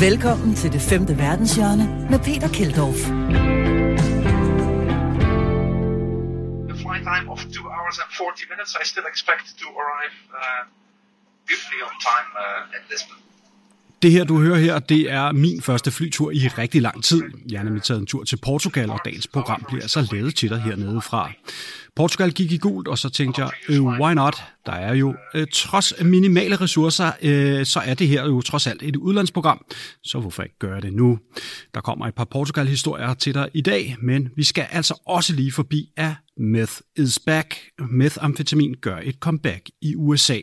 Velkommen til det femte verdenshjørne med Peter Keldorf. The flight time of 2 hours and 40 minutes. I still expect to arrive uh, beautifully on time uh, at Lisbon. Det her, du hører her, det er min første flytur i rigtig lang tid. Jeg har nemlig taget en tur til Portugal, og dagens program bliver altså lavet til dig hernede fra. Portugal gik i gult, og så tænkte jeg, øh, why not? Der er jo, øh, trods minimale ressourcer, øh, så er det her jo trods alt et udlandsprogram, så hvorfor ikke gøre det nu? Der kommer et par Portugal-historier til dig i dag, men vi skal altså også lige forbi, at meth is back. Methamfetamin gør et comeback i USA.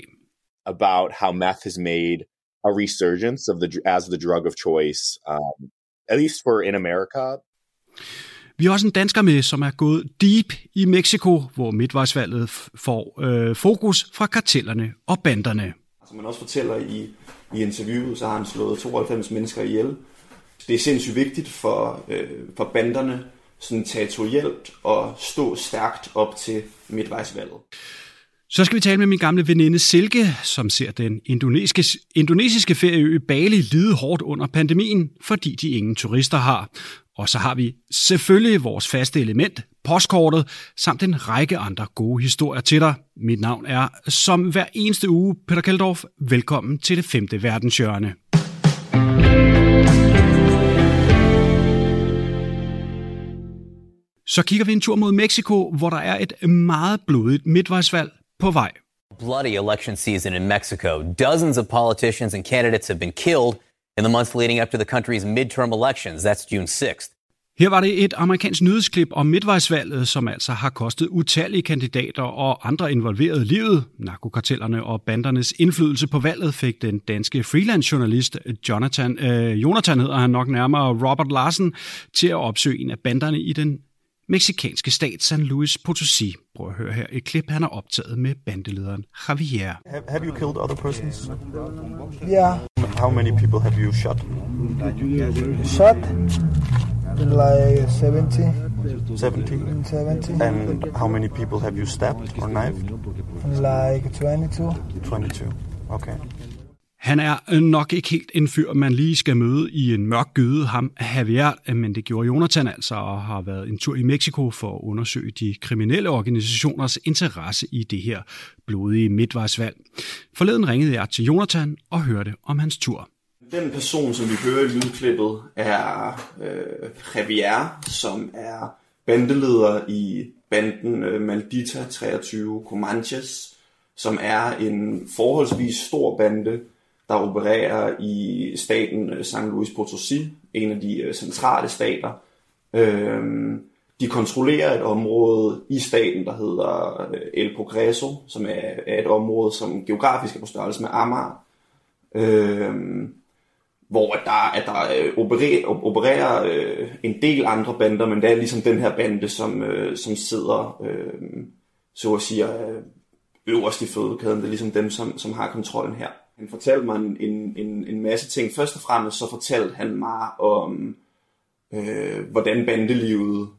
About how meth has made a resurgence of the as the drug of choice, um, at least for in America. Vi har også en dansker med, som er gået deep i Mexico, hvor midtvejsvalget får øh, fokus fra kartellerne og banderne. Som man også fortæller i, i interviewet, så har han slået 92 mennesker ihjel. Det er sindssygt vigtigt for, øh, for banderne sådan territorielt at stå stærkt op til midtvejsvalget. Så skal vi tale med min gamle veninde Silke, som ser den indonesiske, indonesiske ferieø Bali lide hårdt under pandemien, fordi de ingen turister har. Og så har vi selvfølgelig vores faste element, postkortet, samt en række andre gode historier til dig. Mit navn er, som hver eneste uge, Peter Keldorf. Velkommen til det femte verdenshjørne. Så kigger vi en tur mod Mexico, hvor der er et meget blodigt midtvejsvalg på vej. Bloody election season in Mexico. Dozens of politicians and candidates have been killed in the months leading up to the country's midterm elections. That's June 6th. Her var det et amerikansk nyhedsklip om midtvejsvalget, som altså har kostet utallige kandidater og andre involverede livet. Narkokartellerne og bandernes indflydelse på valget fik den danske freelance-journalist Jonathan, øh, Jonathan hedder han nok nærmere, Robert Larsen, til at opsøge en af banderne i den meksikanske stat San Luis Potosí. Prøv at høre her et klip, han har optaget med bandelederen Javier. Have, have you killed other persons? Yeah, How many people have you shot? shot like 70, 70. 70, And how many people have you stabbed or knifed? like 22. 22. Okay. Han er øh, nok ikke helt en fyr, man lige skal møde i en mørk gyde, ham Javier, øh, men det gjorde Jonathan altså, og har været en tur i Mexico for at undersøge de kriminelle organisationers interesse i det her blodige midtvejsvalg. Forleden ringede jeg til Jonathan og hørte om hans tur. Den person, som vi hører i lydklippet, er øh, Javier, som er bandeleder i banden øh, Maldita 23 Comanches, som er en forholdsvis stor bande, der opererer i staten øh, San Luis Potosí, en af de øh, centrale stater. Øhm, de kontrollerer et område i staten, der hedder øh, El Progreso, som er, et område, som geografisk er på størrelse med Amager. Øhm, hvor der, at der opererer, opererer øh, en del andre bander, men det er ligesom den her bande, som, øh, som sidder, øh, så at sige, øh, øverst i fødekæden. Det er ligesom dem, som, som har kontrollen her. Han fortalte mig en, en, en, en masse ting. Først og fremmest så fortalte han mig om, øh, hvordan bandelivet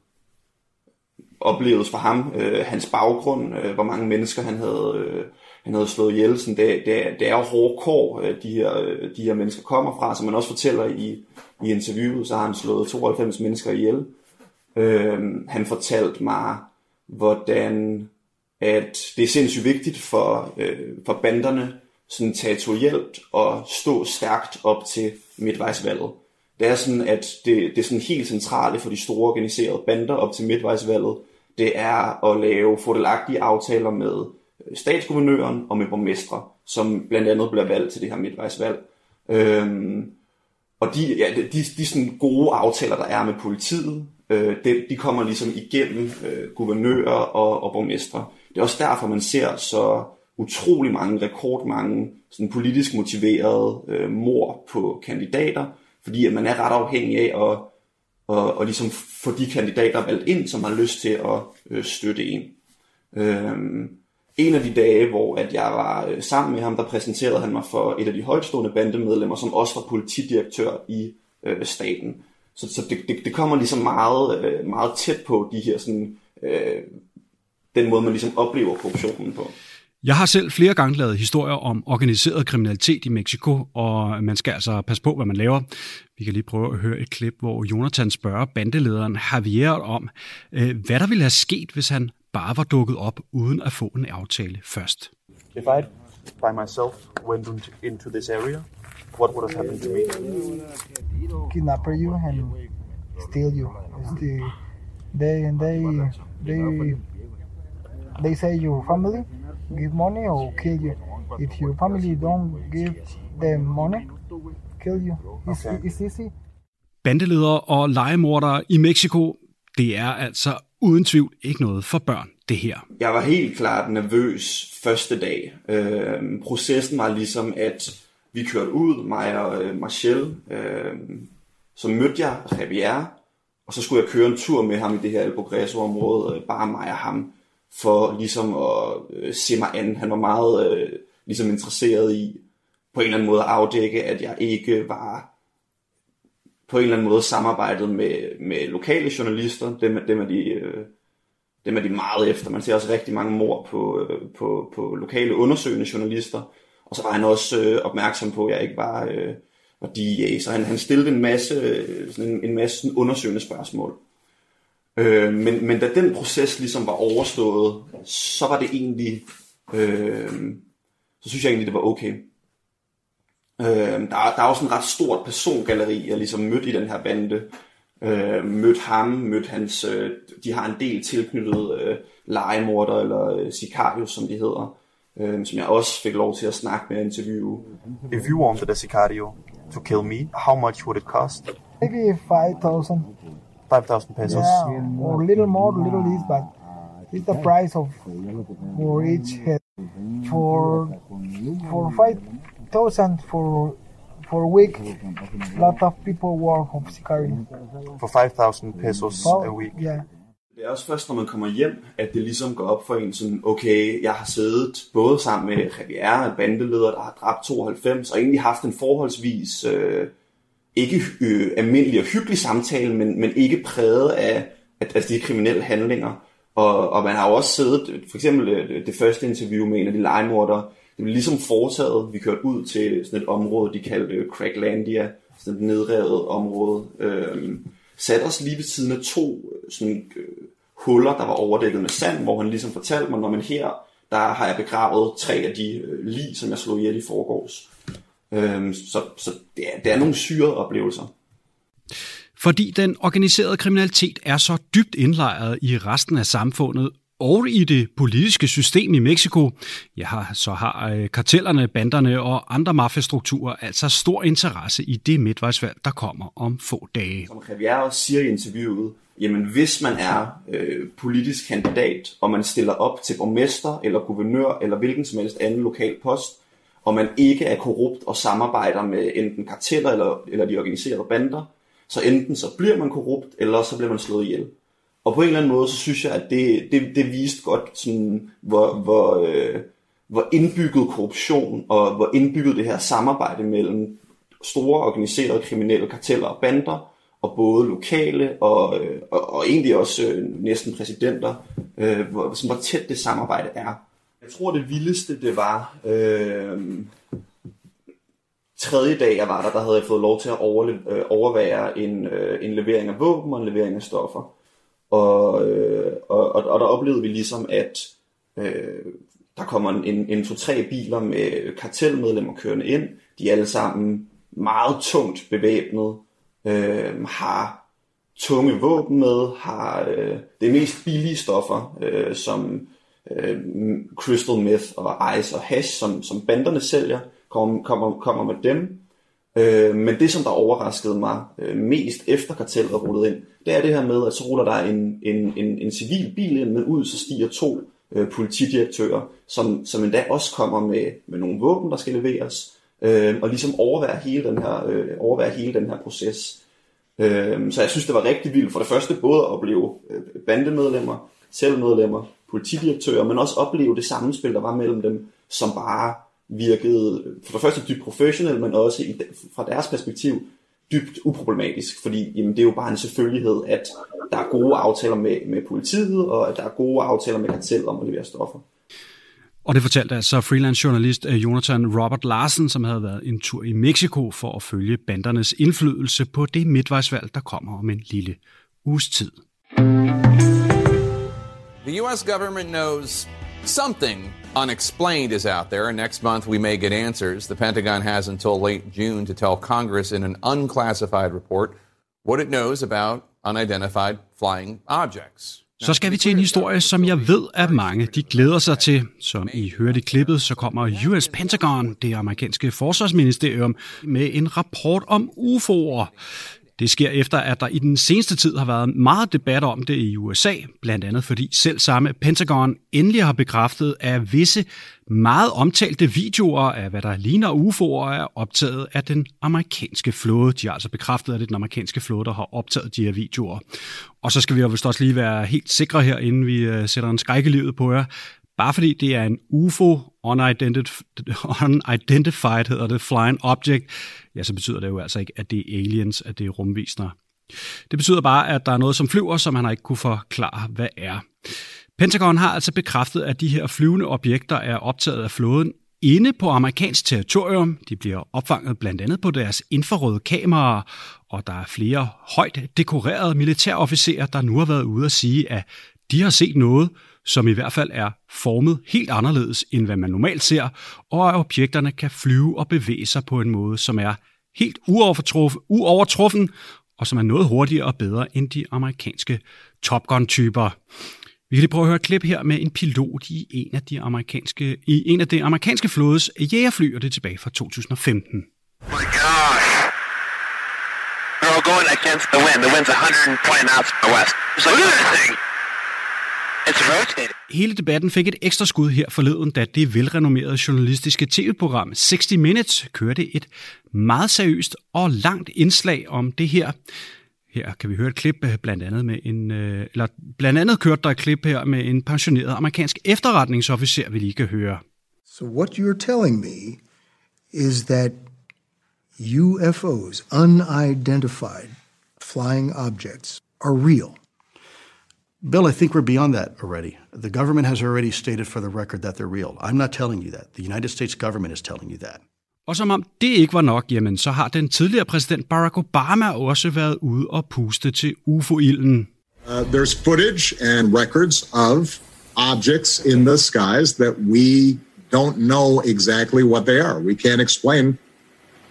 oplevedes for ham, øh, hans baggrund, øh, hvor mange mennesker han havde, øh, han havde slået ihjel. Sådan, det, det, er- det er jo hårde kår, øh, de, her, øh, de her mennesker kommer fra, som man også fortæller i, i interviewet, så har han slået 92 mennesker ihjel. Øh, han fortalte mig, hvordan at det er sindssygt vigtigt for, øh, for banderne sådan territorielt og stå stærkt op til midtvejsvalget. Det er sådan, at det, det er sådan helt centrale for de store organiserede bander op til midtvejsvalget, det er at lave fordelagtige aftaler med øh, statsguvernøren og med borgmestre, som blandt andet bliver valgt til det her midtvejsvalg. Øhm, og de, ja, de, de, de sådan gode aftaler, der er med politiet, øh, de, de kommer ligesom igennem øh, guvernører og, og borgmestre. Det er også derfor, man ser så utrolig mange, rekordmange sådan politisk motiverede øh, mor på kandidater, fordi at man er ret afhængig af at og, og ligesom få de kandidater valgt ind, som har lyst til at øh, støtte en. Øhm, en af de dage, hvor at jeg var øh, sammen med ham, der præsenterede han mig for et af de højtstående bandemedlemmer, som også var politidirektør i øh, staten. Så, så det, det, det kommer ligesom meget, øh, meget tæt på de her sådan, øh, den måde, man ligesom oplever korruptionen på. Jeg har selv flere gange lavet historier om organiseret kriminalitet i Mexico, og man skal altså passe på, hvad man laver. Vi kan lige prøve at høre et klip, hvor Jonathan spørger bandelederen Javier om, øh, hvad der ville have sket, hvis han bare var dukket op uden at få en aftale først. If I by myself went into this area, what would have happened to me? Kidnapper you and steal you. It's the, they they they they say your family give money or kill you. If your family don't give them money, kill you. It's, Okay. it's easy. Bandeledere og legemordere i Mexico, det er altså uden tvivl ikke noget for børn, det her. Jeg var helt klart nervøs første dag. Øh, processen var ligesom, at vi kørte ud, mig og øh, Marcel. Øh, så mødte jeg Javier, og så skulle jeg køre en tur med ham i det her El Progreso-område, øh, bare mig og ham, for ligesom at øh, se mig an. Han var meget øh, ligesom interesseret i på en eller anden måde at afdække, at jeg ikke var på en eller anden måde samarbejdet med, med lokale journalister. Dem, dem er de... Øh, dem er de meget efter. Man ser også rigtig mange mor på, øh, på, på lokale undersøgende journalister. Og så var han også øh, opmærksom på, at jeg ikke var, øh, var DEA. Så han, han stillede en masse, øh, sådan en, en masse undersøgende spørgsmål. Øh, men, men da den proces ligesom var overstået, så var det egentlig, øh, så synes jeg egentlig, det var okay. Øh, der, er- der er også en ret stort persongalleri, jeg ligesom mødte i den her bande. Øh, mødt ham, mødt hans, øh, de har en del tilknyttet øh, legemorder, eller øh, sicarius, som de hedder, øh, som jeg også fik lov til at snakke med og interviewe. If you wanted a sicario to kill me, how much would it cost? Maybe 5,000. 5,000 pesos. Yeah, or a little more, a little less, but it's the price of for each head. For for five thousand for for a week, lot of people work of Sicario. For 5,000 pesos a week. Yeah. Det er også først, når man kommer hjem, at det ligesom går op for en sådan, okay, jeg har siddet både sammen med Javier, en bandeleder, der har dræbt 92, og egentlig haft en forholdsvis øh, ikke øh, almindelig og hyggelig samtale, men, men ikke præget af, af, af de kriminelle handlinger. Og, og man har jo også siddet, for eksempel øh, det første interview med en af de legemordere, det blev ligesom foretaget, vi kørte ud til sådan et område, de kaldte øh, Cracklandia, sådan et nedrevet område, øh, satte os lige ved siden af to øh, sådan, øh, huller, der var overdækket med sand, hvor han ligesom fortalte mig, når man her, der har jeg begravet tre af de øh, lig, som jeg slog ihjel i forgårs. Øh, så så det, er, det er nogle syrede oplevelser. Fordi den organiserede kriminalitet er så dybt indlejret i resten af samfundet og i det politiske system i Mexico, ja, så har øh, kartellerne, banderne og andre mafiastrukturer altså stor interesse i det midtvejsvalg, der kommer om få dage. Som Javier også siger i interviewet, jamen hvis man er øh, politisk kandidat, og man stiller op til borgmester eller guvernør eller hvilken som helst anden lokal post, og man ikke er korrupt og samarbejder med enten karteller eller, eller de organiserede bander, så enten så bliver man korrupt, eller så bliver man slået ihjel. Og på en eller anden måde, så synes jeg, at det, det, det viste godt, sådan, hvor, hvor, øh, hvor indbygget korruption og hvor indbygget det her samarbejde mellem store organiserede kriminelle karteller og bander, og både lokale og, øh, og, og egentlig også øh, næsten præsidenter, øh, hvor, sådan, hvor tæt det samarbejde er. Jeg tror, det vildeste, det var øh, tredje dag, jeg var der, der havde jeg fået lov til at overle- øh, overvære en, øh, en levering af våben og en levering af stoffer. Og, øh, og, og, og der oplevede vi ligesom, at øh, der kommer en, en, en to-tre biler med kartelmedlemmer kørende ind. De er alle sammen meget tungt bevæbnet, øh, har tunge våben med, har øh, det mest billige stoffer, øh, som øh, crystal meth og ice og hash, som, som banderne sælger, kommer, kommer, kommer med dem. Øh, men det, som der overraskede mig øh, mest efter kartellet er rullet ind, det er det her med, at så ruller der en, en, en, en civil bil ind med ud, så stiger to øh, politidirektører, som, som endda også kommer med, med nogle våben, der skal leveres, øh, og ligesom overvære hele den her, øh, overvære hele den her proces. Øh, så jeg synes, det var rigtig vildt. For det første både at opleve øh, bandemedlemmer, selvmedlemmer, politidirektører, men også opleve det sammenspil, der var mellem dem, som bare virkede for det første dybt professionelt, men også i, fra deres perspektiv dybt uproblematisk, fordi jamen, det er jo bare en selvfølgelighed, at der er gode aftaler med, med politiet, og at der er gode aftaler med kartel om at levere stoffer. Og det fortalte altså freelance journalist øh, Jonathan Robert Larsen, som havde været en tur i Mexico for at følge bandernes indflydelse på det midtvejsvalg, der kommer om en lille uges tid. The US government knows something unexplained is out there, and next month we may get answers. The Pentagon has until late June to tell Congress in an unclassified report what it knows about unidentified flying objects. Så skal vi til en historie, som jeg ved, at mange de glæder sig til. Som I hørte i klippet, så kommer US Pentagon, det amerikanske forsvarsministerium, med en rapport om UFO'er. Det sker efter, at der i den seneste tid har været meget debat om det i USA, blandt andet fordi selv samme Pentagon endelig har bekræftet, at visse meget omtalte videoer af, hvad der ligner UFO'er, er optaget af den amerikanske flåde. De har altså bekræftet, at det er den amerikanske flåde, der har optaget de her videoer. Og så skal vi jo vist også lige være helt sikre her, inden vi øh, sætter en skrækkelivet på jer. Bare fordi det er en UFO, unidentified hedder det, flying object, ja, så betyder det jo altså ikke, at det er aliens, at det er rumvisner. Det betyder bare, at der er noget, som flyver, som han ikke kunne forklare, hvad er. Pentagon har altså bekræftet, at de her flyvende objekter er optaget af flåden inde på amerikansk territorium. De bliver opfanget blandt andet på deres infrarøde kameraer, og der er flere højt dekorerede militærofficerer, der nu har været ude at sige, at de har set noget, som i hvert fald er formet helt anderledes, end hvad man normalt ser, og at objekterne kan flyve og bevæge sig på en måde, som er helt uovertruffen, og som er noget hurtigere og bedre end de amerikanske Top Gun-typer. Vi kan lige prøve at høre et klip her med en pilot i en af de amerikanske, i en af det amerikanske flådes jægerfly, og det er tilbage fra 2015. My gosh. We're all going against the wind. The wind's 120 knots to the west. Just look at this thing. Hele debatten fik et ekstra skud her forleden, da det velrenommerede journalistiske tv-program 60 Minutes kørte et meget seriøst og langt indslag om det her. Her kan vi høre et klip øh, blandt andet med en øh, eller blandt andet kørte der et klip her med en pensioneret amerikansk efterretningsofficer, vi lige kan høre. So what you're telling me is that UFOs, unidentified flying objects, are real. Bill, I think we're beyond that already. The government has already stated for the record that they're real. I'm not telling you that. The United States government is telling you that. Og som om det ikke var nok, jamen så har den tidligere præsident Barack Obama også været ude og puste til UFO-ilden. Uh, there's footage and records of objects in the skies that we don't know exactly what they are. We can't explain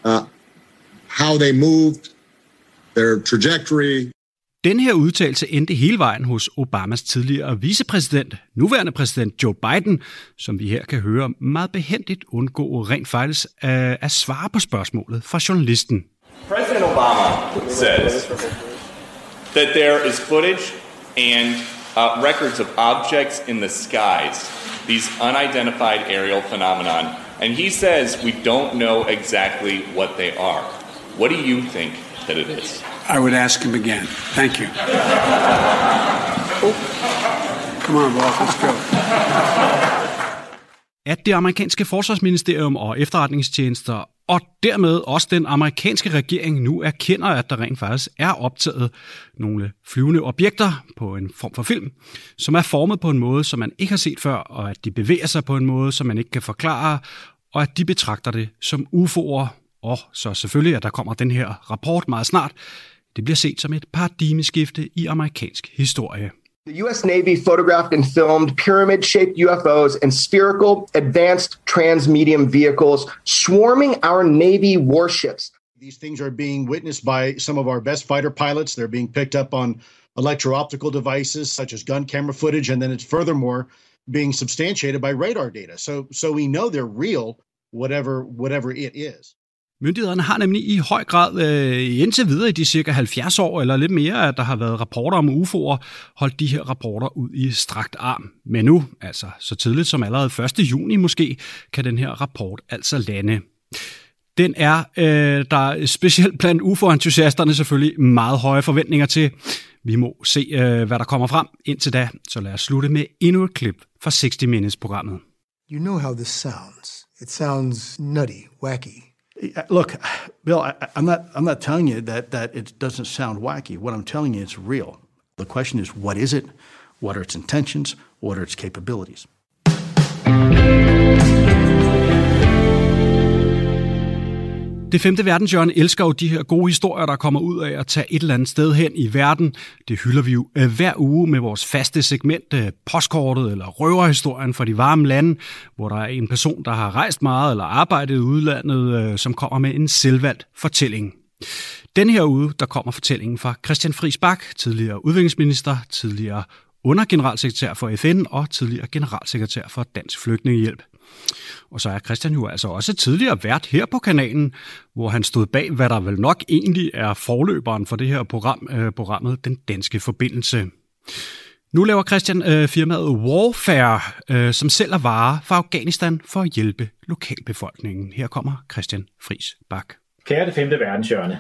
uh, how they moved, their trajectory, den her udtalelse endte hele vejen hos Obamas tidligere vicepræsident, nuværende præsident Joe Biden, som vi her kan høre meget behendigt undgå rent faktisk at, at svare på spørgsmålet fra journalisten. President Obama says that there is footage and uh, records of objects in the skies, these unidentified aerial phenomenon, and he says we don't know exactly what they are. What do you think that it is? I would ask him again. Thank you. Oh. Come on, boss, let's go. At det amerikanske forsvarsministerium og efterretningstjenester og dermed også den amerikanske regering nu erkender, at der rent faktisk er optaget nogle flyvende objekter på en form for film, som er formet på en måde, som man ikke har set før, og at de bevæger sig på en måde, som man ikke kan forklare, og at de betragter det som UFO'er. Og så selvfølgelig, at der kommer den her rapport meget snart, det bliver set som et paradigmeskifte i amerikansk historie. The US Navy photographed and filmed pyramid shaped UFOs and spherical advanced transmedium vehicles swarming our Navy warships. These things are being witnessed by some of our best fighter pilots. They're being picked up on electro optical devices such as gun camera footage, and then it's furthermore being substantiated by radar data. So, so we know they're real, whatever, whatever it is. Myndighederne har nemlig i høj grad øh, indtil videre i de cirka 70 år eller lidt mere, at der har været rapporter om UFO'er, holdt de her rapporter ud i strakt arm. Men nu, altså så tidligt som allerede 1. juni måske, kan den her rapport altså lande. Den er øh, der specielt blandt UFO-entusiasterne selvfølgelig meget høje forventninger til. Vi må se, øh, hvad der kommer frem indtil da, så lad os slutte med endnu et klip fra 60 Minutes-programmet. You know how this sounds. It sounds nutty, wacky. Look, Bill, I, am not. I'm not telling you that that it doesn't sound wacky. What I'm telling you, it's real. The question is, what is it? What are its intentions? What are its capabilities? Det femte verdenshjørne elsker jo de her gode historier, der kommer ud af at tage et eller andet sted hen i verden. Det hylder vi jo øh, hver uge med vores faste segment, øh, postkortet eller røverhistorien fra de varme lande, hvor der er en person, der har rejst meget eller arbejdet i udlandet, øh, som kommer med en selvvalgt fortælling. Den her uge, der kommer fortællingen fra Christian Friis Bak, tidligere udviklingsminister, tidligere undergeneralsekretær for FN og tidligere generalsekretær for Dansk Flygtningehjælp. Og så er Christian jo altså også tidligere vært her på kanalen, hvor han stod bag, hvad der vel nok egentlig er forløberen for det her program, øh, programmet Den Danske Forbindelse. Nu laver Christian øh, firmaet Warfare, øh, som sælger varer fra Afghanistan for at hjælpe lokalbefolkningen. Her kommer Christian Fris Bak. Kære det femte verdenshjørne,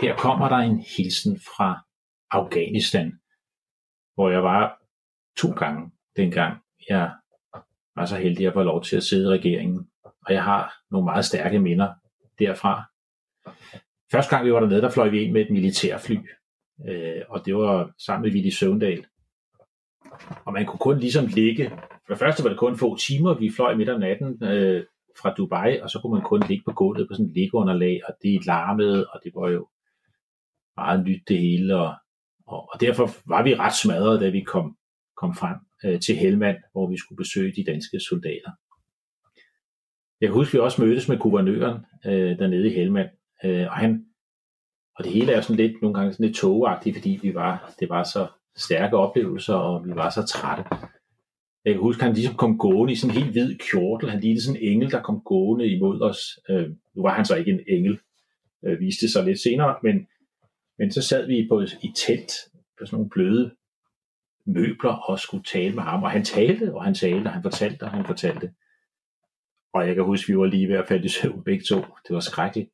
her kommer der en hilsen fra Afghanistan, hvor jeg var to gange dengang jeg var så heldig at få lov til at sidde i regeringen. Og jeg har nogle meget stærke minder derfra. Første gang vi var dernede, der fløj vi ind med et militærfly. Øh, og det var sammen med Willy Søvndal. Og man kunne kun ligesom ligge, for det første var det kun få timer, vi fløj midt om natten øh, fra Dubai, og så kunne man kun ligge på gulvet på sådan et liggeunderlag, og det larmede, og det var jo meget nyt det hele, og, og, og derfor var vi ret smadret, da vi kom, kom frem øh, til Helmand, hvor vi skulle besøge de danske soldater. Jeg kan huske, at vi også mødtes med guvernøren øh, dernede i Helmand, øh, og han og det hele er sådan lidt, nogle gange sådan lidt togagtigt, fordi vi var, det var så stærke oplevelser, og vi var så trætte. Jeg kan huske, at han ligesom kom gående i sådan en helt hvid kjortel. Han lignede sådan en engel, der kom gående imod os. Øh, nu var han så ikke en engel, øh, viste sig lidt senere, men, men så sad vi på, i telt på sådan nogle bløde møbler og skulle tale med ham. Og han talte, og han talte, og han fortalte, og han fortalte. Og jeg kan huske, at vi var lige ved at falde i søvn begge to. Det var skrækkeligt.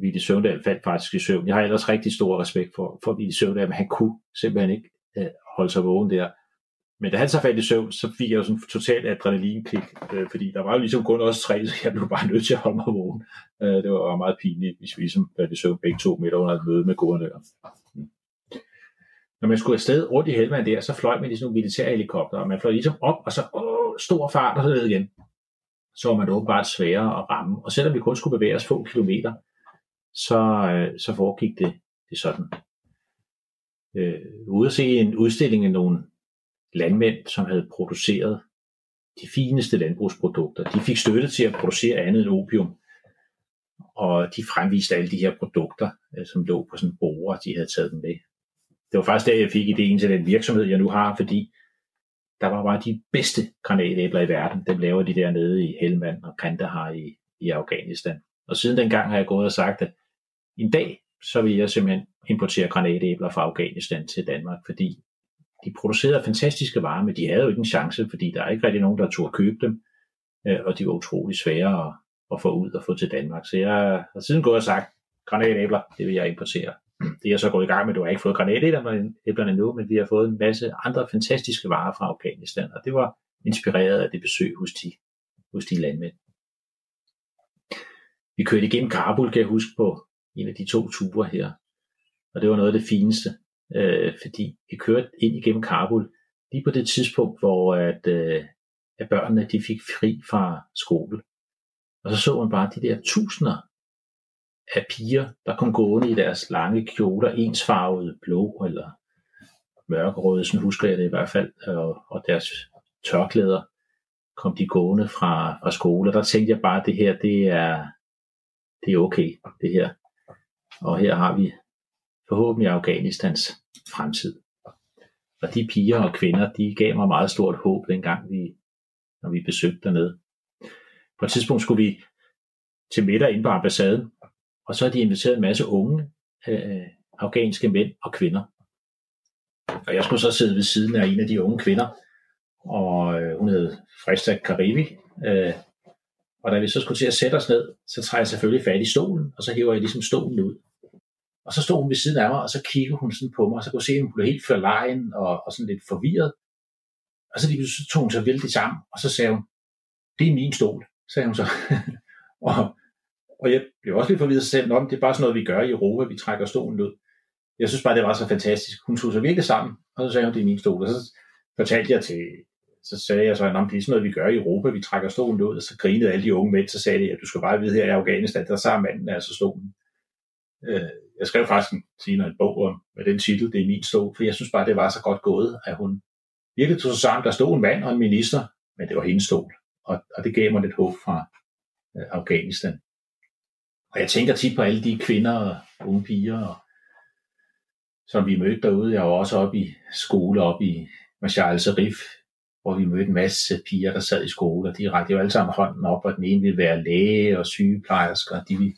Vilde Søvndal faldt faktisk i søvn. Jeg har ellers rigtig stor respekt for, for Vilde Søvndal, men han kunne simpelthen ikke øh, holde sig vågen der. Men da han så faldt i søvn, så fik jeg jo sådan totalt adrenalinklik, øh, fordi der var jo ligesom kun også tre, så jeg blev bare nødt til at holde mig vågen. Øh, det var meget pinligt, hvis vi ligesom faldt i søvn begge to midt under et møde med guvernøren når man skulle afsted rundt i Helmand der, så fløj man i sådan nogle militærhelikopter, og man fløj ligesom op, og så åh, stor fart og så ned igen. Så var man åbenbart sværere at ramme. Og selvom vi kun skulle bevæge os få kilometer, så, øh, så foregik det, det sådan. Øh, ude at se en udstilling af nogle landmænd, som havde produceret de fineste landbrugsprodukter. De fik støtte til at producere andet end opium. Og de fremviste alle de her produkter, øh, som lå på sådan borer, de havde taget dem med det var faktisk der, jeg fik ideen til den virksomhed, jeg nu har, fordi der var bare de bedste granatæbler i verden. Dem laver de dernede i Helmand og Kandahar i, i Afghanistan. Og siden dengang har jeg gået og sagt, at en dag, så vil jeg simpelthen importere granatæbler fra Afghanistan til Danmark, fordi de producerede fantastiske varer, men de havde jo ikke en chance, fordi der er ikke rigtig nogen, der turde købe dem, øh, og de var utrolig svære at, at få ud og få til Danmark. Så jeg har siden gået og sagt, granatæbler, det vil jeg importere det er så gået i gang med, du har ikke fået granatæblerne endnu, men vi har fået en masse andre fantastiske varer fra Afghanistan, og det var inspireret af det besøg hos de, hos de landmænd. Vi kørte igennem Kabul, kan jeg huske, på en af de to ture her, og det var noget af det fineste, øh, fordi vi kørte ind igennem Kabul lige på det tidspunkt, hvor at, øh, at børnene de fik fri fra skole. Og så så man bare de der tusinder af piger, der kom gående i deres lange kjoler, ensfarvede blå eller mørkerøde, sådan husker jeg det i hvert fald, og, og deres tørklæder kom de gående fra, fra skole. Der tænkte jeg bare, at det her, det er, det er okay, det her. Og her har vi forhåbentlig Afghanistans fremtid. Og de piger og kvinder, de gav mig meget stort håb, dengang vi, når vi besøgte dernede. På et tidspunkt skulle vi til middag inde på ambassaden, og så har de inviteret en masse unge øh, afghanske mænd og kvinder. Og jeg skulle så sidde ved siden af en af de unge kvinder, og øh, hun hed Frista Karibi. Øh, og da vi så skulle til at sætte os ned, så træder jeg selvfølgelig fat i stolen, og så hiver jeg ligesom stolen ud. Og så stod hun ved siden af mig, og så kiggede hun sådan på mig, og så kunne se, at hun blev helt forlegen og, og sådan lidt forvirret. Og så lige så tog hun sig vældig sammen, og så sagde hun, det er min stol, sagde hun så. og og jeg blev også lidt forvirret selv, om det er bare sådan noget, vi gør i Europa, vi trækker stolen ud. Jeg synes bare, det var så fantastisk. Hun tog sig virkelig sammen, og så sagde hun, det er min stol. Og så fortalte jeg til så sagde jeg så, at det er sådan noget, vi gør i Europa. Vi trækker stolen ud, og så grinede alle de unge mænd. Så sagde de, at du skal bare vide her i Afghanistan, der så manden altså stolen. Øh, jeg skrev faktisk en, senere en bog om, med den titel, det er min stol, for jeg synes bare, det var så godt gået, at hun virkelig tog sig sammen. Der stod en mand og en minister, men det var hendes stol. Og, og det gav mig lidt håb fra øh, Afghanistan. Og jeg tænker tit på alle de kvinder og unge piger, og, som vi mødte derude. Jeg var også oppe i skole, oppe i Marshall Serif, hvor vi mødte en masse piger, der sad i skole, og de rakte jo alle sammen hånden op, og den ene ville være læge og sygeplejersker, og de ville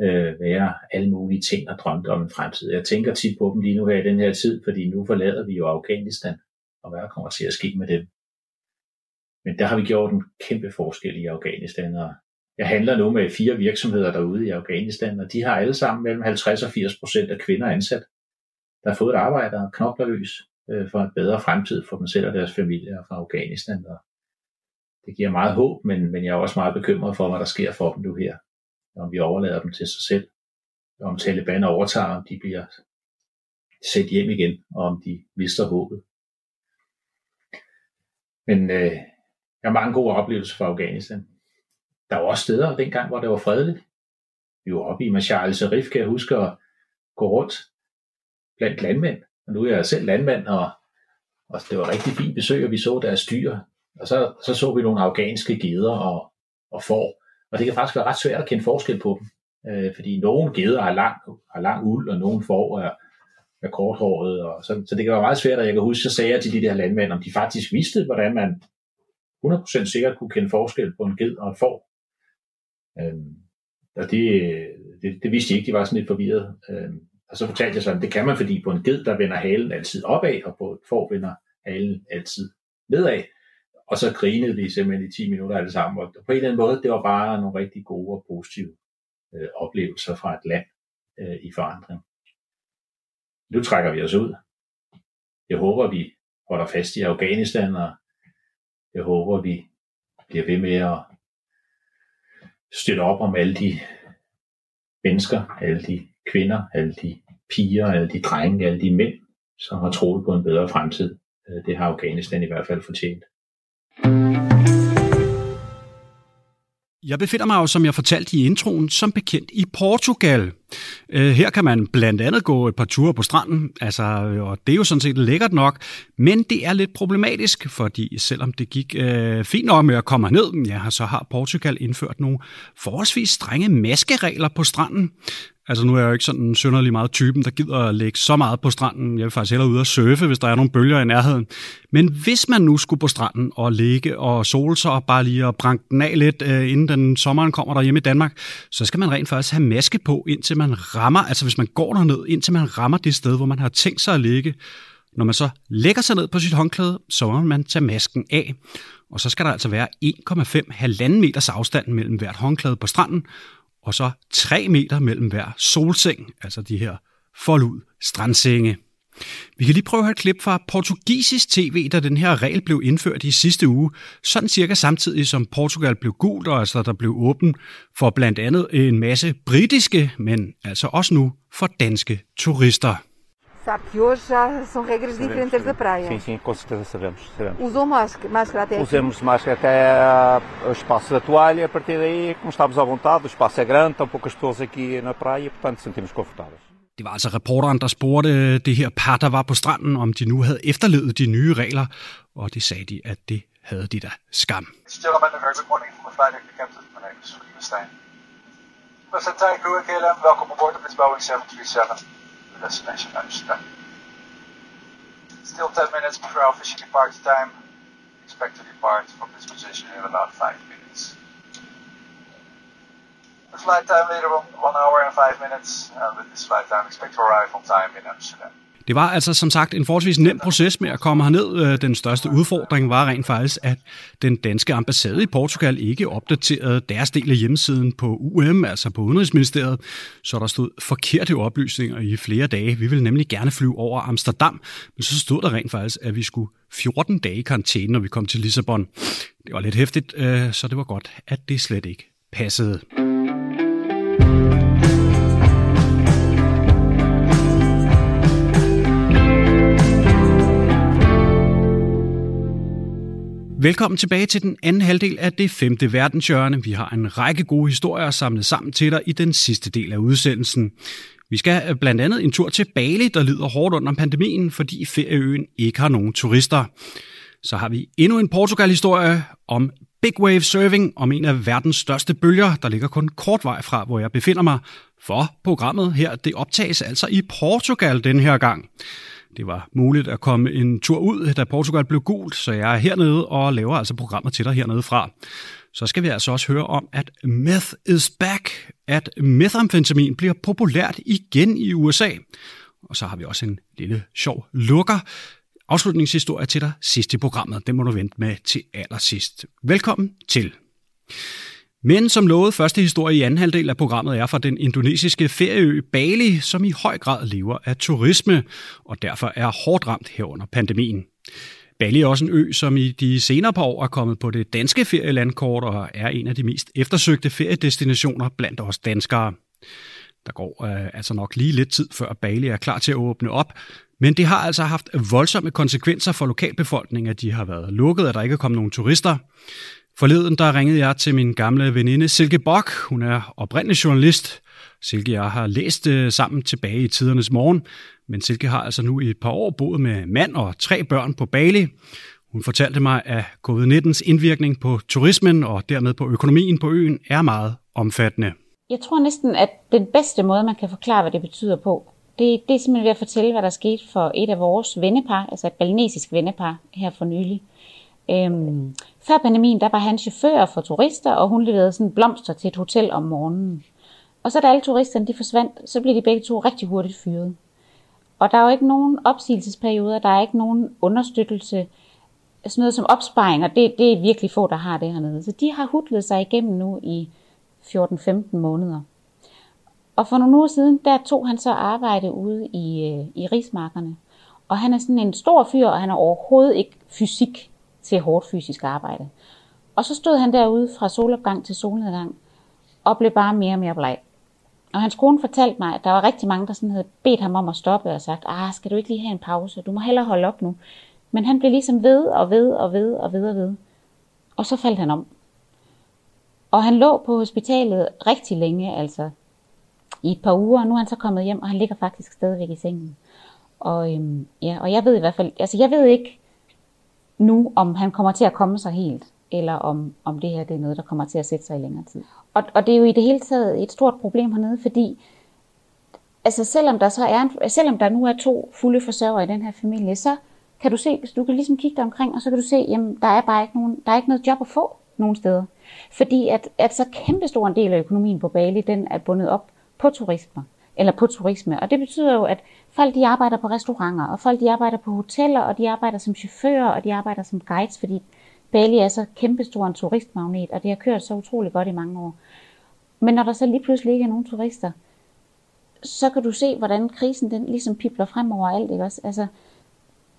øh, være alle mulige ting og drømte om en fremtid. Jeg tænker tit på dem lige nu her i den her tid, fordi nu forlader vi jo Afghanistan, og hvad kommer til at ske med dem. Men der har vi gjort en kæmpe forskel i Afghanistan, og jeg handler nu med fire virksomheder derude i Afghanistan, og de har alle sammen mellem 50 og 80 procent af kvinder ansat, der har fået et arbejde og knokler løs øh, for en bedre fremtid for dem selv og deres familie fra Afghanistan. Og det giver meget håb, men, men jeg er også meget bekymret for, hvad der sker for dem nu her, om vi overlader dem til sig selv, om Taliban overtager, om de bliver sendt hjem igen, og om de mister håbet. Men øh, jeg har mange gode oplevelser fra Afghanistan. Der var også steder dengang, hvor det var fredeligt. Vi var oppe i Mashal al-Sharif, kan jeg huske, at gå rundt blandt landmænd. Og nu er jeg selv landmand, og, og det var rigtig fint besøg, og vi så deres dyr. Og så, så så vi nogle afghanske geder og, og får. Og det kan faktisk være ret svært at kende forskel på dem. Øh, fordi nogle geder har lang, har lang uld, og nogle får er, er korthåret. Og så, så det kan være meget svært, at jeg kan huske, så sagde jeg til de der landmænd, om de faktisk vidste, hvordan man 100% sikkert kunne kende forskel på en ged og en får. Øhm, og det, det, det vidste de ikke, de var sådan lidt forvirret. Øhm, og så fortalte jeg så, det kan man, fordi på en ged, der vender halen altid opad, og på et får vender halen altid nedad. Og så grinede vi simpelthen i 10 minutter alle sammen. Og på en eller anden måde, det var bare nogle rigtig gode og positive øh, oplevelser fra et land øh, i forandring. Nu trækker vi os ud. Jeg håber, vi holder fast i Afghanistan, og jeg håber, vi bliver ved med at støtte op om alle de mennesker, alle de kvinder, alle de piger, alle de drenge, alle de mænd, som har troet på en bedre fremtid. Øh, det har Afghanistan i hvert fald fortjent. Jeg befinder mig jo, som jeg fortalte i introen, som bekendt i Portugal. Øh, her kan man blandt andet gå et par ture på stranden, altså, øh, og det er jo sådan set lækkert nok, men det er lidt problematisk, fordi selvom det gik øh, fint nok med at komme ned, ja, så har Portugal indført nogle forholdsvis strenge maskeregler på stranden. Altså nu er jeg jo ikke sådan synderlig meget typen, der gider at lægge så meget på stranden. Jeg vil faktisk hellere ud og surfe, hvis der er nogle bølger i nærheden. Men hvis man nu skulle på stranden og ligge og sole sig og bare lige og branke den af lidt, øh, inden den sommeren kommer der hjemme i Danmark, så skal man rent faktisk have maske på, indtil man rammer, altså hvis man går derned, indtil man rammer det sted, hvor man har tænkt sig at ligge. Når man så lægger sig ned på sit håndklæde, så må man tage masken af. Og så skal der altså være 1,5 halvanden meters afstand mellem hvert håndklæde på stranden, og så 3 meter mellem hver solseng, altså de her forlud strandsenge. Vi kan lige prøve at høre et klip fra portugisisk tv, da den her regel blev indført i sidste uge, sådan cirka samtidig som Portugal blev gult, og altså der blev åben for blandt andet en masse britiske, men altså også nu for danske turister. Sabe que hoje já são regras diferentes da praia. Sim, sim, com certeza sabemos. sabemos. Usou máscara, máscara até aqui? Usamos máscara até o espaço da toalha, a partir daí, como estamos à vontade, o espaço é grande, estão poucas pessoas aqui na praia, portanto sentimos confortáveis. Det var altså reporteren, der spurgte det her par, der var på stranden, om de nu havde efterlevet de nye regler, og det sagde de, at det havde de da skam. Gentlemen, a very good morning from captain. Stein. Aboard this Boeing 737. The destination Amsterdam. Still 10 minutes before official departure time. Expect to depart from this position in about 5 minutes. The flight time later on 1 hour and 5 minutes. With this flight time, expect to arrive on time in Amsterdam. Det var altså som sagt en forholdsvis nem proces med at komme herned. Øh, den største udfordring var rent faktisk, at den danske ambassade i Portugal ikke opdaterede deres del af hjemmesiden på UM, altså på Udenrigsministeriet, så der stod forkerte oplysninger i flere dage. Vi ville nemlig gerne flyve over Amsterdam, men så stod der rent faktisk, at vi skulle 14 dage i karantæne, når vi kom til Lissabon. Det var lidt hæftigt, øh, så det var godt, at det slet ikke passede. Velkommen tilbage til den anden halvdel af det femte verdenshjørne. Vi har en række gode historier samlet sammen til dig i den sidste del af udsendelsen. Vi skal øh, blandt andet en tur til Bali, der lider hårdt under pandemien, fordi ferieøen ikke har nogen turister. Så har vi endnu en Portugal-historie om big wave surfing, om en af verdens største bølger, der ligger kun kort vej fra, hvor jeg befinder mig. For programmet her, det optages altså i Portugal den her gang. Det var muligt at komme en tur ud, da Portugal blev gult, så jeg er hernede og laver altså programmer til dig hernede fra. Så skal vi altså også høre om, at meth is back, at methamfetamin bliver populært igen i USA. Og så har vi også en lille sjov lukker, afslutningshistorie til dig sidst i programmet. Den må du vente med til allersidst. Velkommen til. Men som lovet, første historie i anden halvdel af programmet er fra den indonesiske ferieø Bali, som i høj grad lever af turisme, og derfor er hårdt ramt herunder pandemien. Bali er også en ø, som i de senere par år er kommet på det danske ferielandkort og er en af de mest eftersøgte feriedestinationer blandt os danskere. Der går øh, altså nok lige lidt tid, før Bali er klar til at åbne op, men det har altså haft voldsomme konsekvenser for lokalbefolkningen, at de har været lukket, at der ikke er kommet nogen turister. Forleden der ringede jeg til min gamle veninde Silke Bok. Hun er oprindelig journalist. Silke og jeg har læst øh, sammen tilbage i tidernes morgen, men Silke har altså nu i et par år boet med mand og tre børn på Bali. Hun fortalte mig, at covid-19's indvirkning på turismen og dermed på økonomien på øen er meget omfattende. Jeg tror næsten, at den bedste måde, man kan forklare, hvad det betyder på, det, det er simpelthen ved at fortælle, hvad der skete for et af vores vennepar, altså et balinesisk vennepar her for nylig. Øhm, før pandemien, der var han chauffør for turister, og hun leverede sådan blomster til et hotel om morgenen. Og så da alle turisterne de forsvandt, så blev de begge to rigtig hurtigt fyret. Og der er jo ikke nogen opsigelsesperioder, der er ikke nogen understøttelse, sådan noget som opsparinger, det, det er virkelig få, der har det hernede. Så de har hudlet sig igennem nu i 14-15 måneder. Og for nogle uger siden, der tog han så arbejde ude i, øh, i rismarkerne. Og han er sådan en stor fyr, og han er overhovedet ikke fysik til hårdt fysisk arbejde. Og så stod han derude fra solopgang til solnedgang, og blev bare mere og mere bleg. Og hans kone fortalte mig, at der var rigtig mange, der sådan havde bedt ham om at stoppe og sagt, ah, skal du ikke lige have en pause? Du må hellere holde op nu. Men han blev ligesom ved og ved og ved og ved og ved. Og så faldt han om. Og han lå på hospitalet rigtig længe, altså i et par uger, og nu er han så kommet hjem, og han ligger faktisk stadigvæk i sengen. Og, øhm, ja, og jeg ved i hvert fald, altså jeg ved ikke nu, om han kommer til at komme sig helt, eller om, om det her det er noget, der kommer til at sætte sig i længere tid. Og, og det er jo i det hele taget et stort problem hernede, fordi altså selvom der så er en, selvom der nu er to fulde forsørgere i den her familie, så kan du se, du kan ligesom kigge dig omkring, og så kan du se, jamen der er bare ikke nogen, der er ikke noget job at få nogen steder. Fordi at, at så kæmpestor en del af økonomien på Bali, den er bundet op på turisme, eller på turisme. Og det betyder jo, at folk de arbejder på restauranter, og folk de arbejder på hoteller, og de arbejder som chauffører, og de arbejder som guides, fordi Bali er så kæmpestor en turistmagnet, og det har kørt så utrolig godt i mange år. Men når der så lige pludselig ikke er nogen turister, så kan du se, hvordan krisen den ligesom pipler frem over alt. Ikke også? Altså,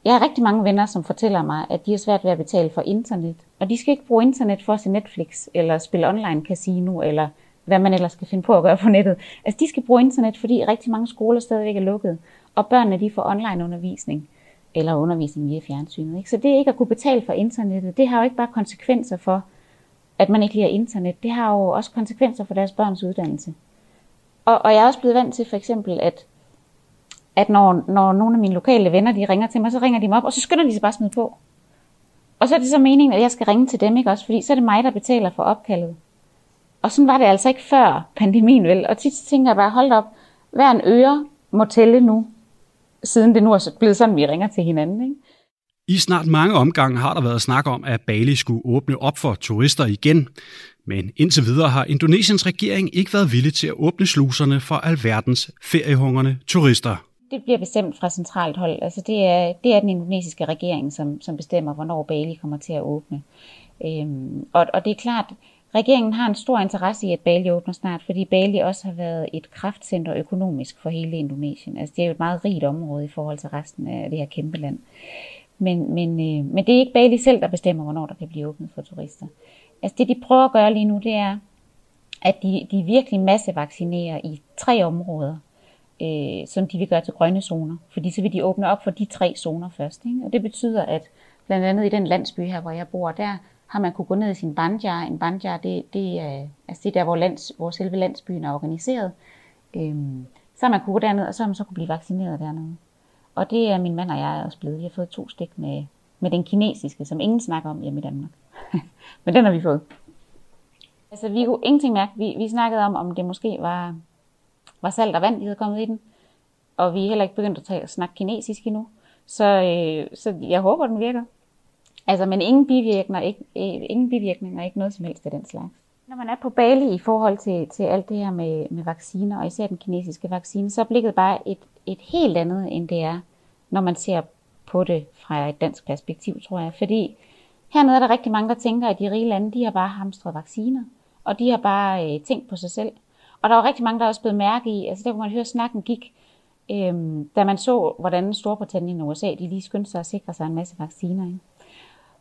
jeg har rigtig mange venner, som fortæller mig, at de har svært ved at betale for internet. Og de skal ikke bruge internet for at se Netflix, eller spille online casino, eller hvad man ellers skal finde på at gøre på nettet. Altså, de skal bruge internet, fordi rigtig mange skoler stadigvæk er lukket, og børnene de får online undervisning, eller undervisning via fjernsynet. Ikke? Så det ikke at kunne betale for internettet, det har jo ikke bare konsekvenser for, at man ikke lige har internet. Det har jo også konsekvenser for deres børns uddannelse. Og, og jeg er også blevet vant til for eksempel, at, at når, når nogle af mine lokale venner de ringer til mig, så ringer de mig op, og så skynder de sig bare smide på. Og så er det så meningen, at jeg skal ringe til dem, ikke også? Fordi så er det mig, der betaler for opkaldet. Og sådan var det altså ikke før pandemien, vel? Og tit tænker jeg bare, hold op, hver en øre må tælle nu, siden det nu er blevet sådan, vi ringer til hinanden, ikke? I snart mange omgange har der været snak om, at Bali skulle åbne op for turister igen. Men indtil videre har Indonesiens regering ikke været villig til at åbne sluserne for alverdens feriehungerne turister. Det bliver bestemt fra centralt hold. Altså det, er, det er den indonesiske regering, som, som bestemmer, hvornår Bali kommer til at åbne. Øhm, og, og det er klart, Regeringen har en stor interesse i, at Bali åbner snart, fordi Bali også har været et kraftcenter økonomisk for hele Indonesien. Altså det er jo et meget rigt område i forhold til resten af det her kæmpe land. Men, men, øh, men det er ikke Bali selv, der bestemmer, hvornår der kan blive åbnet for turister. Altså det, de prøver at gøre lige nu, det er, at de, de virkelig massevaccinerer i tre områder, øh, som de vil gøre til grønne zoner. Fordi så vil de åbne op for de tre zoner først. Ikke? Og det betyder, at Blandt andet i den landsby her, hvor jeg bor, der har man kunne gå ned i sin banjar. En banjar, det, det, er, altså det er der, hvor, lands, hvor selve landsbyen er organiseret. Øhm, så har man kunne gå derned, og så har man så kunne blive vaccineret dernede. Og det er min mand og jeg også blevet. Vi har fået to stik med, med den kinesiske, som ingen snakker om hjemme i Danmark. Men den har vi fået. Altså, vi kunne ingenting mærke. Vi, vi snakkede om, om det måske var, var salt og vand, de havde kommet i den. Og vi er heller ikke begyndt at, tage, at snakke kinesisk endnu. Så, øh, så jeg håber, den virker. Altså, men ingen bivirkninger, ikke, øh, ingen bivirkninger, ikke noget som helst af den slags. Når man er på Bali i forhold til, til alt det her med, med vacciner, og især den kinesiske vaccine, så er blikket bare et, et helt andet, end det er, når man ser på det fra et dansk perspektiv, tror jeg. Fordi hernede er der rigtig mange, der tænker, at de rige lande, de har bare hamstret vacciner, og de har bare øh, tænkt på sig selv. Og der var rigtig mange, der også blev mærke i, altså der kunne man høre, snakken gik, øh, da man så, hvordan Storbritannien og USA, de lige skyndte sig at sikre sig en masse vacciner. Ikke?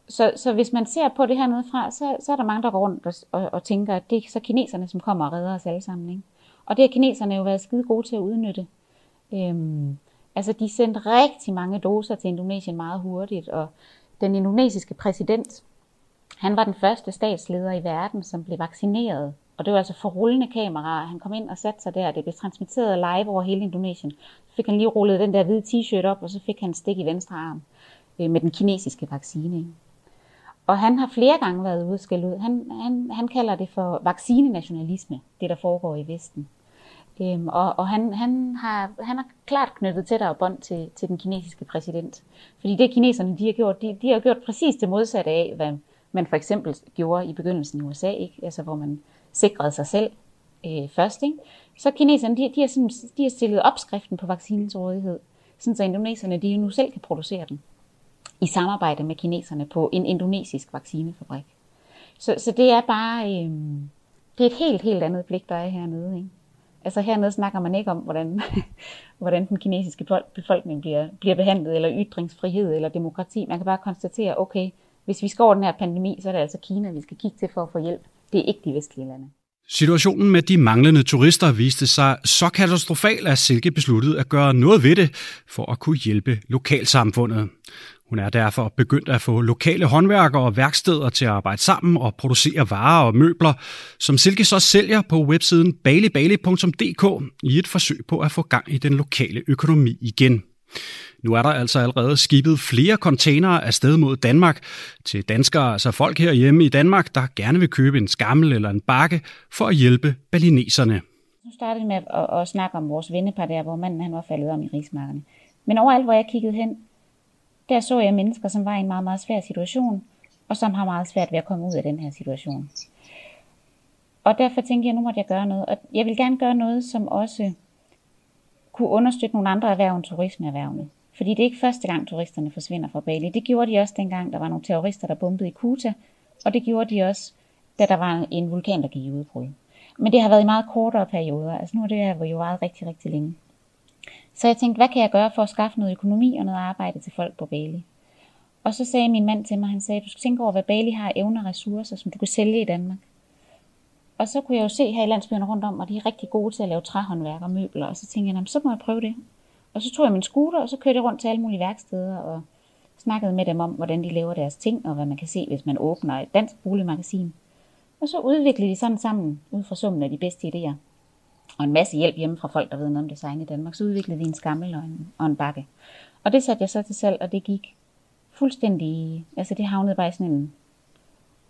Så, så hvis man ser på det her nedefra, så, så er der mange, der går rundt og, og, og tænker, at det er så kineserne, som kommer og redder os alle sammen. Ikke? Og det har kineserne jo været skide gode til at udnytte. Øhm, altså, de sendte rigtig mange doser til Indonesien meget hurtigt, og den indonesiske præsident, han var den første statsleder i verden, som blev vaccineret. Og det var altså for rullende kameraer. Han kom ind og satte sig der, det blev transmitteret live over hele Indonesien. Så fik han lige rullet den der hvide t-shirt op, og så fik han stik i venstre arm øh, med den kinesiske vaccine. Og han har flere gange været ude og ud. Han, han, han kalder det for vaccinenationalisme, det der foregår i Vesten. Øhm, og og han, han, har, han har klart knyttet tættere bånd til, til den kinesiske præsident. Fordi det kineserne de har gjort, de, de har gjort præcis det modsatte af, hvad man for eksempel gjorde i begyndelsen i USA, ikke? Altså, hvor man sikrede sig selv øh, først. Ikke? Så kineserne de, de, har sådan, de har stillet opskriften på vaccinens rådighed, sådan så indoneserne de nu selv kan producere den i samarbejde med kineserne på en indonesisk vaccinefabrik. Så, så det er bare øh, det er et helt, helt andet blik, der er hernede. Ikke? Altså hernede snakker man ikke om, hvordan, hvordan den kinesiske befolkning bliver, bliver behandlet, eller ytringsfrihed, eller demokrati. Man kan bare konstatere, okay, hvis vi skal over den her pandemi, så er det altså Kina, vi skal kigge til for at få hjælp. Det er ikke de vestlige lande. Situationen med de manglende turister viste sig så katastrofal, at Silke besluttede at gøre noget ved det for at kunne hjælpe lokalsamfundet. Hun er derfor begyndt at få lokale håndværkere og værksteder til at arbejde sammen og producere varer og møbler, som Silke så sælger på websiden balibali.dk i et forsøg på at få gang i den lokale økonomi igen. Nu er der altså allerede skibet flere containere afsted mod Danmark til danskere, altså folk herhjemme i Danmark, der gerne vil købe en skammel eller en bakke for at hjælpe balineserne. Nu startede vi med at, at snakke om vores vennepar der, hvor manden han var faldet om i rigsmarkerne. Men overalt, hvor jeg kiggede hen, der så jeg mennesker, som var i en meget, meget svær situation, og som har meget svært ved at komme ud af den her situation. Og derfor tænkte jeg, nu måtte jeg gøre noget. Og jeg vil gerne gøre noget, som også kunne understøtte nogle andre erhverv end turismeerhvervene. Fordi det er ikke første gang, turisterne forsvinder fra Bali. Det gjorde de også dengang, der var nogle terrorister, der bombede i Kuta, og det gjorde de også, da der var en vulkan, der gik i udbrud. Men det har været i meget kortere perioder. Altså nu er det her jo været rigtig, rigtig længe. Så jeg tænkte, hvad kan jeg gøre for at skaffe noget økonomi og noget arbejde til folk på Bali? Og så sagde min mand til mig, han sagde, du skal tænke over, hvad Bali har evner og ressourcer, som du kan sælge i Danmark. Og så kunne jeg jo se her i landsbyerne rundt om, at de er rigtig gode til at lave træhåndværk og møbler. Og så tænkte jeg, så må jeg prøve det. Og så tog jeg min scooter, og så kørte jeg rundt til alle mulige værksteder og snakkede med dem om, hvordan de laver deres ting, og hvad man kan se, hvis man åbner et dansk boligmagasin. Og så udviklede de sådan sammen, ud fra summen af de bedste idéer. Og en masse hjælp hjemme fra folk, der ved noget om design i Danmark. Så udviklede vi en skammel og en, og en bakke. Og det satte jeg så til salg, og det gik fuldstændig... Altså det havnede bare i sådan en,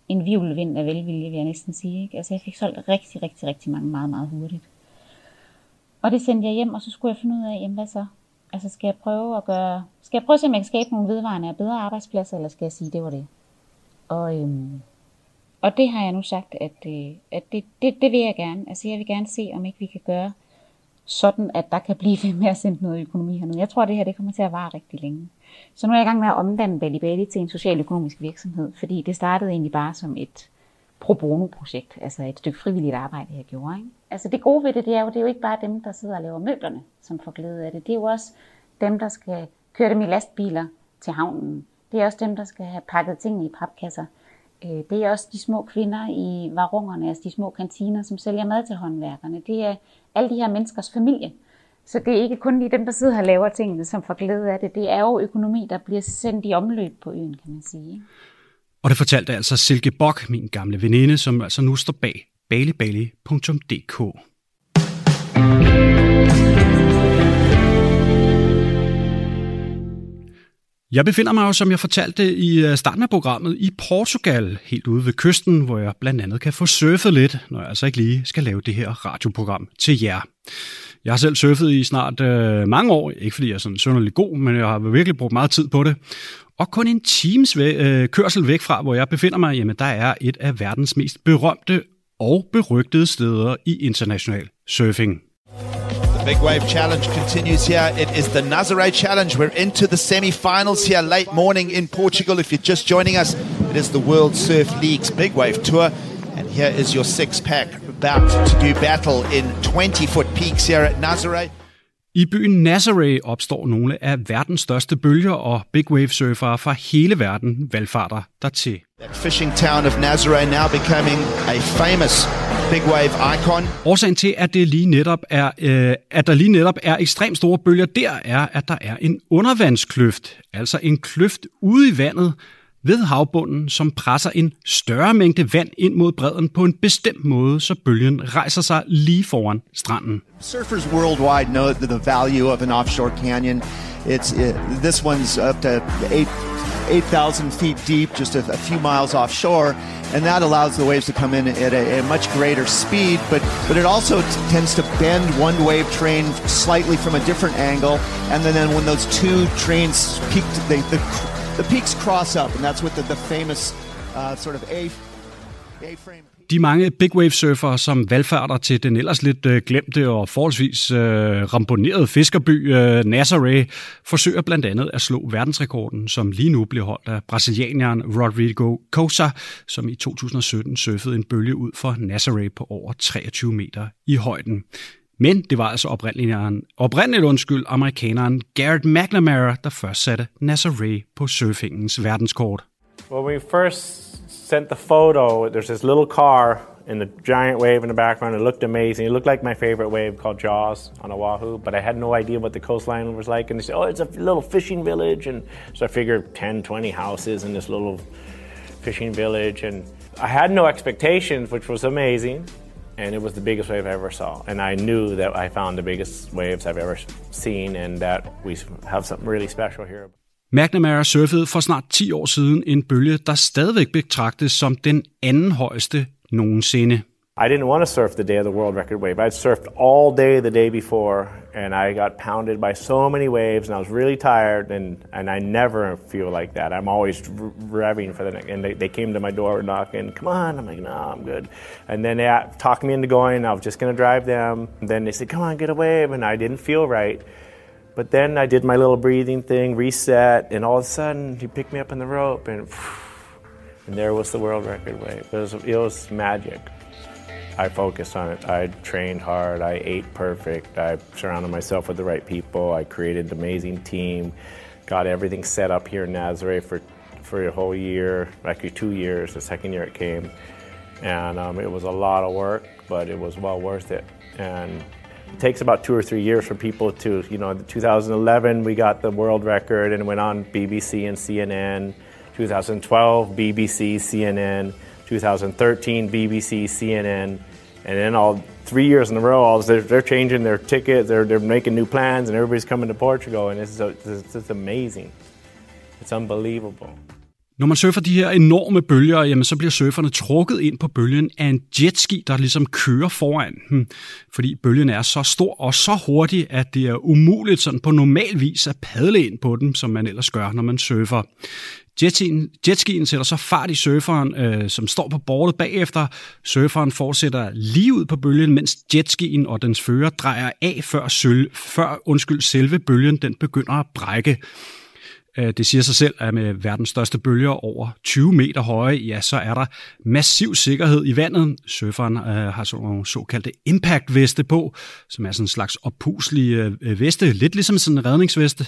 en vivlvind af velvilje, vil jeg næsten sige. Ikke? Altså jeg fik solgt rigtig, rigtig, rigtig mange meget, meget hurtigt. Og det sendte jeg hjem, og så skulle jeg finde ud af, jamen hvad så? Altså skal jeg prøve at gøre, skal jeg prøve at se, om jeg kan skabe nogle vedvarende og bedre arbejdspladser, eller skal jeg sige, det var det? Og, øhm, og det har jeg nu sagt, at, øh, at det, det, det vil jeg gerne. Altså jeg vil gerne se, om ikke vi kan gøre sådan, at der kan blive ved med at sende noget økonomi hernede. Jeg tror, at det her det kommer til at vare rigtig længe. Så nu er jeg i gang med at omdanne Balibali til en socialøkonomisk virksomhed, fordi det startede egentlig bare som et pro bono-projekt, altså et stykke frivilligt arbejde, jeg gjorde. Ikke? Altså det gode ved det, det er jo, det er jo ikke bare dem, der sidder og laver møblerne, som får glæde af det. Det er jo også dem, der skal køre dem i lastbiler til havnen. Det er også dem, der skal have pakket tingene i papkasser. Øh, det er også de små kvinder i varungerne, altså de små kantiner, som sælger mad til håndværkerne. Det er alle de her menneskers familie, Så det er ikke kun lige dem, der sidder og laver tingene, som får glæde af det. Det er jo økonomi, der bliver sendt i omløb på øen, kan man sige. Og det fortalte altså Silke Bok, min gamle veninde, som altså nu står bag balibali.dk. Jeg befinder mig jo, som jeg fortalte i øh, starten af programmet, i Portugal, helt ude ved kysten, hvor jeg blandt andet kan få surfet lidt, når jeg altså ikke lige skal lave det her radioprogram til jer. Jeg har selv surfet i snart øh, mange år, ikke fordi jeg er sådan sønderlig god, men jeg har virkelig brugt meget tid på det. Og kun en times væ- øh, kørsel væk fra, hvor jeg befinder mig, jamen der er et af verdens mest berømte og berygtede steder i international surfing. Big Wave Challenge continues here. It is the Nazare Challenge. We're into the semi-finals here late morning in Portugal. If you're just joining us, it is the World Surf League's Big Wave Tour. And here is your six-pack about to do battle in 20-foot peaks here at Nazare. I byen Nazare opstår nogle af verdens største bølger, og big wave surfere fra hele verden valgfarter dertil. That fishing town of Nazare now becoming a famous big wave icon. Årsagen til, at, det lige netop er, øh, at der lige netop er ekstremt store bølger der, er, at der er en undervandskløft, altså en kløft ude i vandet ved havbunden, som presser en større mængde vand ind mod bredden på en bestemt måde, så bølgen rejser sig lige foran stranden. Surfers worldwide know the, value of an offshore canyon. It's it, this one's up to eight. 8,000 feet deep, just a, a, few miles offshore, and that allows the waves to come in at a, a much greater speed. But but it also tends to bend one wave train slightly from a different angle, and then, then when those two trains peak, they, the the peaks cross up, and that's what the, the famous uh, sort of A A-frame. De mange big wave surfere, som valgfærder til den ellers lidt øh, glemte og forholdsvis øh, ramponerede fiskerby øh, Nazaré, forsøger blandt andet at slå verdensrekorden, som lige nu bliver holdt af brasilianeren Rodrigo Cosa, som i 2017 surfede en bølge ud for Nazaré på over 23 meter i højden. Men det var altså oprindeligt, oprindeligt undskyld, amerikaneren Garrett McNamara, der først satte Nazaré på surfingens verdenskort. When we first sent the photo, there's this little car and the giant wave in the background. It looked amazing. It looked like my favorite wave called Jaws on Oahu, but I had no idea what the coastline was like. And they said, oh, it's a little fishing village. And so I figured 10, 20 houses in this little fishing village. And I had no expectations, which was amazing. And it was the biggest wave I ever saw. And I knew that I found the biggest waves I've ever seen and that we have something really special here. McNamara surfede for snart 10 år siden en bølge, der stadigvæk betragtes som den anden højeste nogensinde. I didn't want to surf the day of the world record wave. I'd surfed all day the day before, and I got pounded by so many waves, and I was really tired, and, and I never feel like that. I'm always revving for the next, and they, they came to my door knocking, come on. I'm like, no, I'm good. And then they talked me into going, I was just going to drive them. And then they said, come on, get a wave, and I didn't feel right. But then I did my little breathing thing, reset, and all of a sudden he picked me up on the rope, and and there was the world record wave. It was, it was magic. I focused on it. I trained hard. I ate perfect. I surrounded myself with the right people. I created an amazing team. Got everything set up here in Nazareth for for a whole year, actually two years. The second year it came, and um, it was a lot of work, but it was well worth it. And it takes about two or three years for people to, you know, 2011 we got the world record and went on BBC and CNN. 2012 BBC, CNN. 2013 BBC, CNN. And then all three years in a row, all they're, they're changing their tickets, they're, they're making new plans, and everybody's coming to Portugal, and it's, it's, it's amazing. It's unbelievable. Når man surfer de her enorme bølger, jamen, så bliver surferne trukket ind på bølgen af en jetski, der ligesom kører foran. dem, Fordi bølgen er så stor og så hurtig, at det er umuligt sådan på normal vis at padle ind på den, som man ellers gør, når man surfer. Jetskien, jetskien sætter så fart i surferen, øh, som står på bordet bagefter. Surferen fortsætter lige ud på bølgen, mens jetskien og dens fører drejer af, før, søl, før undskyld, selve bølgen den begynder at brække. Øh, det siger sig selv, at med verdens største bølger over 20 meter høje, ja, så er der massiv sikkerhed i vandet. Surferen øh, har sådan nogle såkaldte impact-veste på, som er sådan en slags oppuslige øh, veste, lidt ligesom sådan en redningsveste,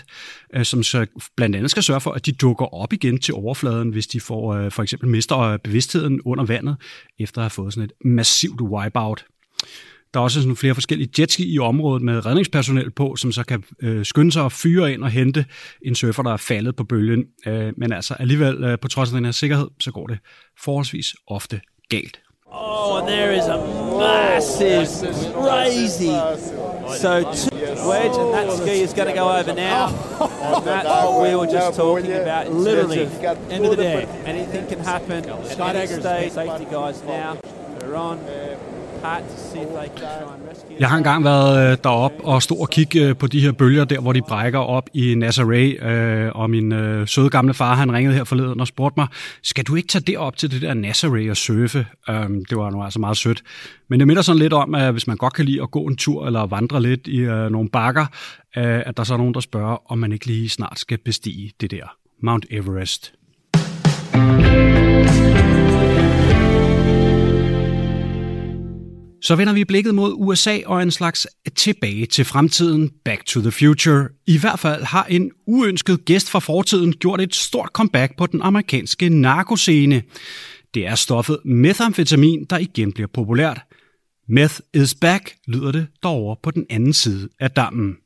øh, som så blandt andet skal sørge for, at de dukker op igen til overfladen, hvis de får øh, for eksempel mister øh, bevidstheden under vandet, efter at have fået sådan et massivt wipeout. Der er også sådan flere forskellige jetski i området med redningspersonel på, som så kan øh, skynde sig og fyre ind og hente en surfer, der er faldet på bølgen. Øh, men altså alligevel, øh, på trods af den her sikkerhed, så går det forholdsvis ofte galt. Oh, there is a massive, crazy. So two wedge, and that ski is going to go over now. And that's what we were just talking about. Literally, end of the day, anything can happen. At any stage, safety guys now. They're on. Jeg har engang været øh, derop og stå og kigge øh, på de her bølger, der hvor de brækker op i Nazaré, øh, og min søde gamle far, han ringede her forleden og spurgte mig, skal du ikke tage det op til det der Nazaré og surfe? Øhm, det var nu altså meget sødt. Men det minder sådan lidt om, at hvis man godt kan lide at gå en tur eller vandre lidt i nogle bakker, at der så er nogen, der spørger, om man ikke lige snart skal bestige det der Mount Everest. Så vender vi blikket mod USA og en slags tilbage til fremtiden, Back to the Future. I hvert fald har en uønsket gæst fra fortiden gjort et stort comeback på den amerikanske narkoscene. Det er stoffet methamfetamin, der igen bliver populært. Meth is back, lyder det derovre på den anden side af dammen.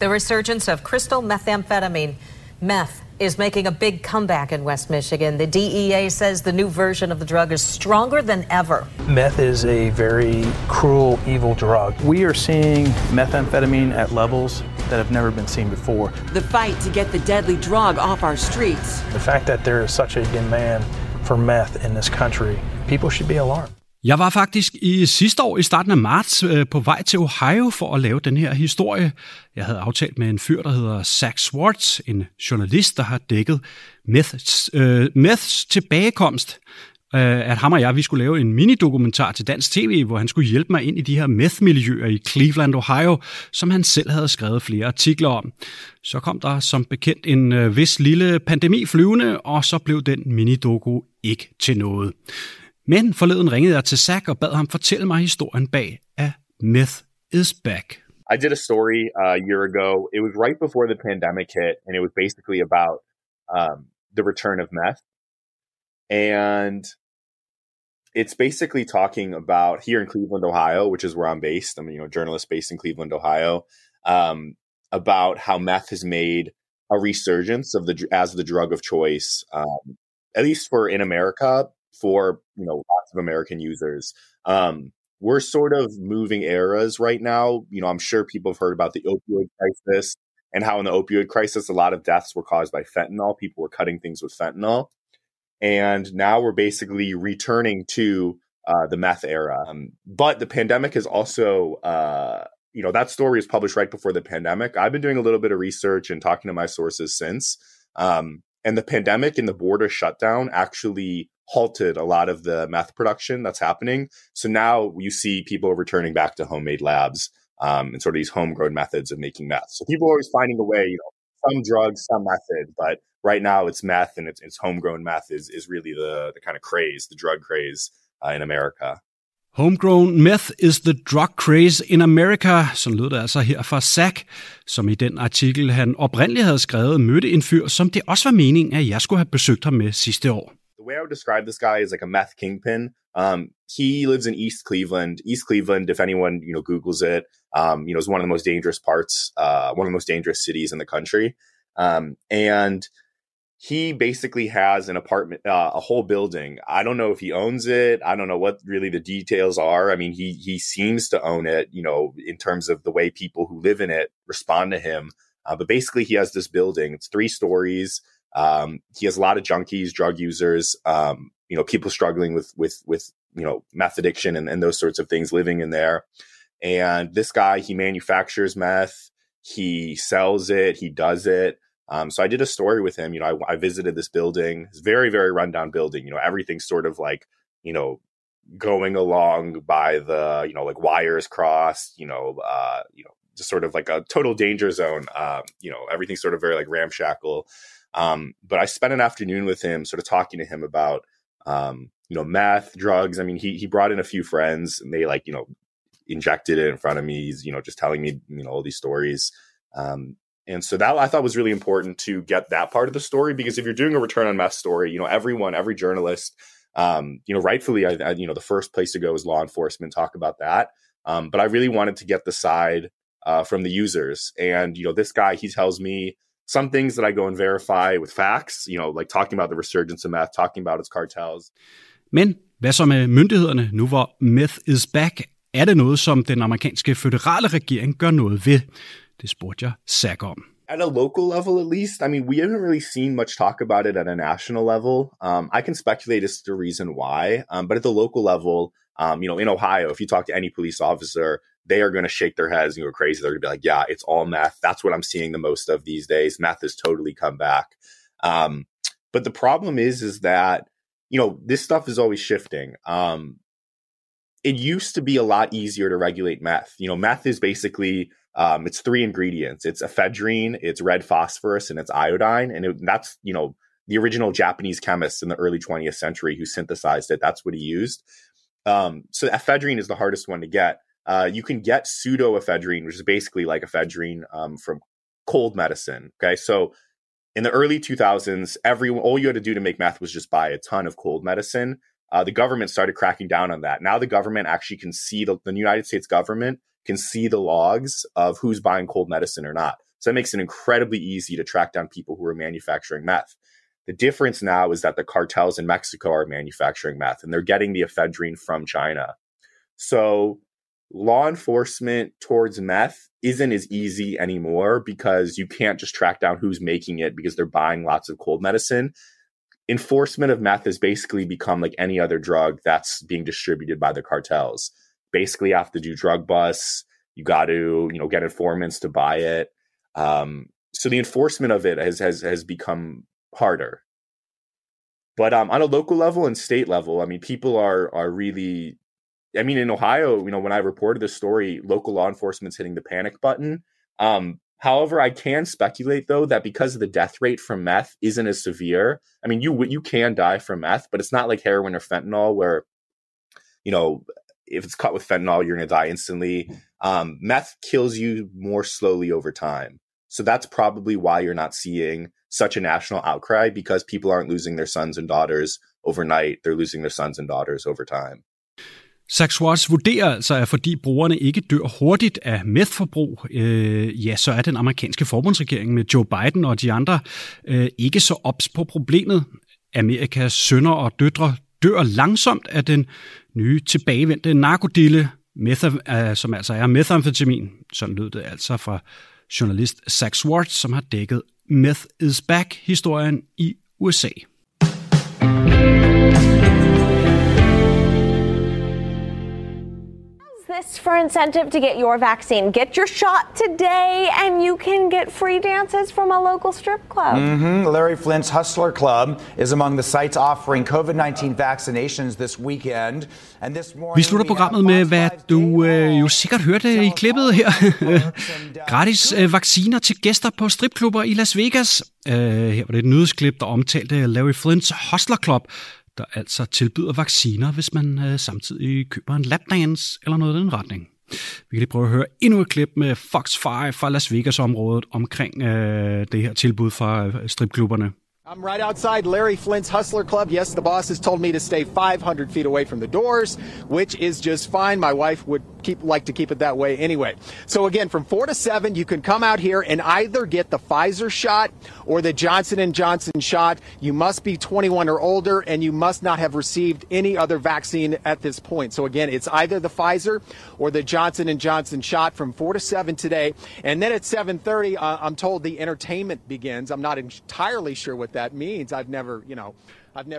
The resurgence of crystal methamphetamine, meth, is making a big comeback in West Michigan. The DEA says the new version of the drug is stronger than ever. Meth is a very cruel, evil drug. We are seeing methamphetamine at levels that have never been seen before. The fight to get the deadly drug off our streets. The fact that there is such a demand for meth in this country, people should be alarmed. Jeg var faktisk i sidste år i starten af marts øh, på vej til Ohio for at lave den her historie. Jeg havde aftalt med en fyr, der hedder Zach Swartz, en journalist, der har dækket Meths, øh, Meths tilbagekomst. Øh, at ham og jeg, vi skulle lave en minidokumentar til dansk tv, hvor han skulle hjælpe mig ind i de her meth-miljøer i Cleveland, Ohio, som han selv havde skrevet flere artikler om. Så kom der som bekendt en øh, vis lille pandemi flyvende, og så blev den minidoku ikke til noget. Men forleden ringede jeg til Zach og bad ham fortælle mig historien bag af Myth is Back. I did a story uh, a year ago. It was right before the pandemic hit, and it was basically about um, the return of meth. And it's basically talking about here in Cleveland, Ohio, which is where I'm based. I'm you know journalist based in Cleveland, Ohio. Um, about how meth has made a resurgence of the as the drug of choice, um, at least for in America, for you know lots of American users. Um, we're sort of moving eras right now. You know, I'm sure people have heard about the opioid crisis and how in the opioid crisis, a lot of deaths were caused by fentanyl. People were cutting things with fentanyl. And now we're basically returning to uh, the meth era. Um, but the pandemic is also, uh, you know, that story was published right before the pandemic. I've been doing a little bit of research and talking to my sources since. Um, and the pandemic and the border shutdown actually halted a lot of the meth production that's happening. So now you see people returning back to homemade labs um, and sort of these homegrown methods of making meth. So people are always finding a way, you know, some drugs, some method, but right now it's meth and it's, it's homegrown meth is, is really the, the kind of craze, the drug craze uh, in America. Homegrown meth is the drug craze in America, som lød det altså her fra Zach, som i den artikel, han oprindeligt havde skrevet, mødte en fyr, som det også var meningen, at jeg skulle have besøgt ham med sidste år. the way I would describe this guy is like a meth kingpin. Um, he lives in East Cleveland. East Cleveland, if anyone you know Google's it, um, you know, is one of the most dangerous parts, uh, one of the most dangerous cities in the country. Um, and he basically has an apartment, uh, a whole building. I don't know if he owns it. I don't know what really the details are. I mean, he he seems to own it, you know, in terms of the way people who live in it respond to him. Uh, but basically, he has this building. It's three stories. Um, he has a lot of junkies, drug users, um, you know, people struggling with with with you know meth addiction and, and those sorts of things living in there. And this guy, he manufactures meth, he sells it, he does it. Um, so I did a story with him. You know, I, I visited this building. It's very very rundown building. You know, everything's sort of like you know going along by the you know like wires crossed. You know, uh, you know, just sort of like a total danger zone. Um, you know, everything's sort of very like ramshackle. Um, but I spent an afternoon with him, sort of talking to him about, um, you know, meth, drugs. I mean, he he brought in a few friends, and they like, you know, injected it in front of me. He's, you know, just telling me, you know, all these stories. Um, and so that I thought was really important to get that part of the story because if you're doing a return on meth story, you know, everyone, every journalist, um, you know, rightfully, I, I, you know, the first place to go is law enforcement. Talk about that. Um, but I really wanted to get the side uh, from the users. And, you know, this guy, he tells me some things that I go and verify with facts, you know, like talking about the resurgence of meth, talking about its cartels. Men hvad så med myndighederne, nu hvor meth is back? Er det noget, som den amerikanske føderale regering gør noget ved? At a local level at least? I mean we haven't really seen much talk about it at a national level. Um, i can speculate as to the reason why um, but at the local level um, you know in ohio if you talk to any police officer they are going to shake their heads and go crazy. They're going to be like yeah it's all meth. That's what i'm seeing the most of these days. Meth has totally come back. Um, but the problem is is that you know this stuff is always shifting. Um, it used to be a lot easier to regulate meth. You know meth is basically um, it's three ingredients. It's ephedrine, it's red phosphorus, and it's iodine. And it, that's, you know, the original Japanese chemists in the early 20th century who synthesized it. That's what he used. Um, so ephedrine is the hardest one to get. Uh, you can get pseudoephedrine, which is basically like ephedrine um, from cold medicine. Okay, so in the early 2000s, every all you had to do to make meth was just buy a ton of cold medicine. Uh, the government started cracking down on that. Now the government actually can see the, the United States government can see the logs of who's buying cold medicine or not. So that makes it incredibly easy to track down people who are manufacturing meth. The difference now is that the cartels in Mexico are manufacturing meth and they're getting the ephedrine from China. So law enforcement towards meth isn't as easy anymore because you can't just track down who's making it because they're buying lots of cold medicine. Enforcement of meth has basically become like any other drug that's being distributed by the cartels. Basically, have to do drug busts. You got to, you know, get informants to buy it. Um, so the enforcement of it has has has become harder. But um, on a local level and state level, I mean, people are are really. I mean, in Ohio, you know, when I reported this story, local law enforcement's hitting the panic button. Um, however, I can speculate though that because the death rate from meth isn't as severe. I mean, you you can die from meth, but it's not like heroin or fentanyl where, you know, if it's cut with fentanyl, you're going to die instantly. Um, meth kills you more slowly over time. So that's probably why you're not seeing such a national outcry because people aren't losing their sons and daughters overnight. They're losing their sons and daughters over time. Zach Schwartz vurderer altså, at fordi brugerne ikke dør hurtigt af methforbrug, øh, ja, så er den amerikanske forbundsregering med Joe Biden og de andre øh, ikke så ops på problemet. Amerikas sønner og døtre dør langsomt af den nye tilbagevendte narkodille, meth- øh, som altså er methamfetamin. Sådan lød det altså fra journalist Zach Swartz, som har dækket Meth is Back-historien i USA. This for incentive to get your vaccine. Get your shot today, and you can get free dances from a local strip club. Mm-hmm. Larry Flint's Hustler Club is among the sites offering COVID 19 vaccinations this weekend. And this morning, Vi slutter programmet med, hvad du øh, jo sikkert hørte i klippet her. Gratis øh, vacciner til gæster på stripklubber i Las Vegas. Øh, her var det et nyhedsklip, der omtalte Larry Flints Hustler Club, der altså tilbyder vacciner, hvis man øh, samtidig køber en lapdance eller noget i den retning. Vi kan lige prøve at høre endnu et klip med Fox 5 fra Las Vegas-området omkring øh, det her tilbud fra øh, stripklubberne. I'm right outside Larry Flint's Hustler Club. Yes, the boss has told me to stay 500 feet away from the doors, which is just fine. My wife would keep like to keep it that way anyway. So again, from 4 to 7, you can come out here and either get the Pfizer shot or the Johnson and Johnson shot. You must be 21 or older and you must not have received any other vaccine at this point. So again, it's either the Pfizer or the Johnson and Johnson shot from 4 to 7 today. And then at 7:30, uh, I'm told the entertainment begins. I'm not entirely sure what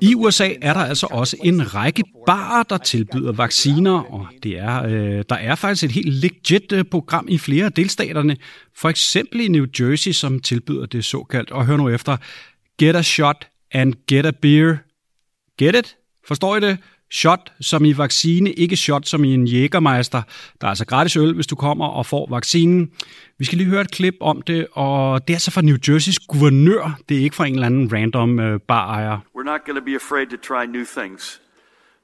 I USA er der altså også en række barer, der tilbyder vacciner, og det er, øh, der er faktisk et helt legit øh, program i flere af delstaterne. For eksempel i New Jersey, som tilbyder det såkaldt, og hør nu efter, get a shot and get a beer. Get it? Forstår I det? Shot som i vaccine, ikke shot som i en jægermeister. Der er altså gratis øl, hvis du kommer og får vaccinen. Vi skal lige høre et klip om det, og det er så fra New Jerseys guvernør. Det er ikke fra en eller anden random uh, barejer. We're not going to be afraid to try new things.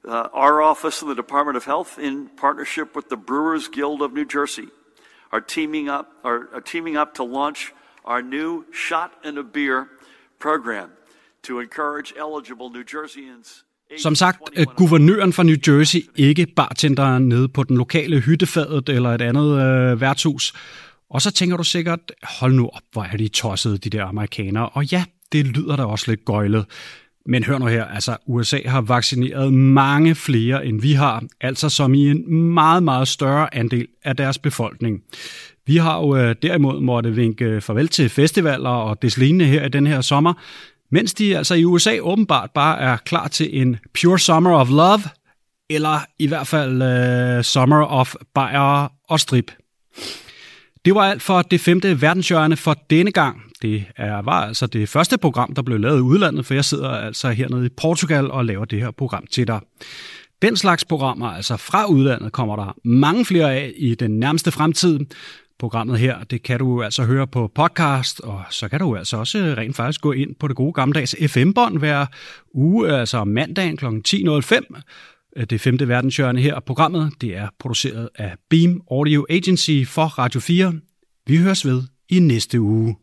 Uh, our office and the Department of Health, in partnership with the Brewers Guild of New Jersey, are teaming up are, are teaming up to launch our new shot and a beer program to encourage eligible New Jerseyans som sagt, øh, guvernøren fra New Jersey, ikke bartenderen nede på den lokale hyttefadet eller et andet øh, værtshus. Og så tænker du sikkert, hold nu op, hvor er de tossede, de der amerikanere. Og ja, det lyder da også lidt gøjlet. Men hør nu her, altså USA har vaccineret mange flere, end vi har, altså som i en meget, meget større andel af deres befolkning. Vi har jo øh, derimod måtte vinke farvel til festivaler og deslignende her i den her sommer, mens de altså i USA åbenbart bare er klar til en pure summer of love, eller i hvert fald uh, summer of bajer og strip. Det var alt for det femte verdenshjørne for denne gang. Det er, var altså det første program, der blev lavet i udlandet, for jeg sidder altså hernede i Portugal og laver det her program til dig. Den slags programmer, altså fra udlandet, kommer der mange flere af i den nærmeste fremtid. Programmet her, det kan du altså høre på podcast, og så kan du altså også rent faktisk gå ind på det gode gammeldags FM-bånd hver uge, altså mandagen kl. 10.05. Det femte verdenshjørne her, programmet, det er produceret af Beam Audio Agency for Radio 4. Vi høres ved i næste uge.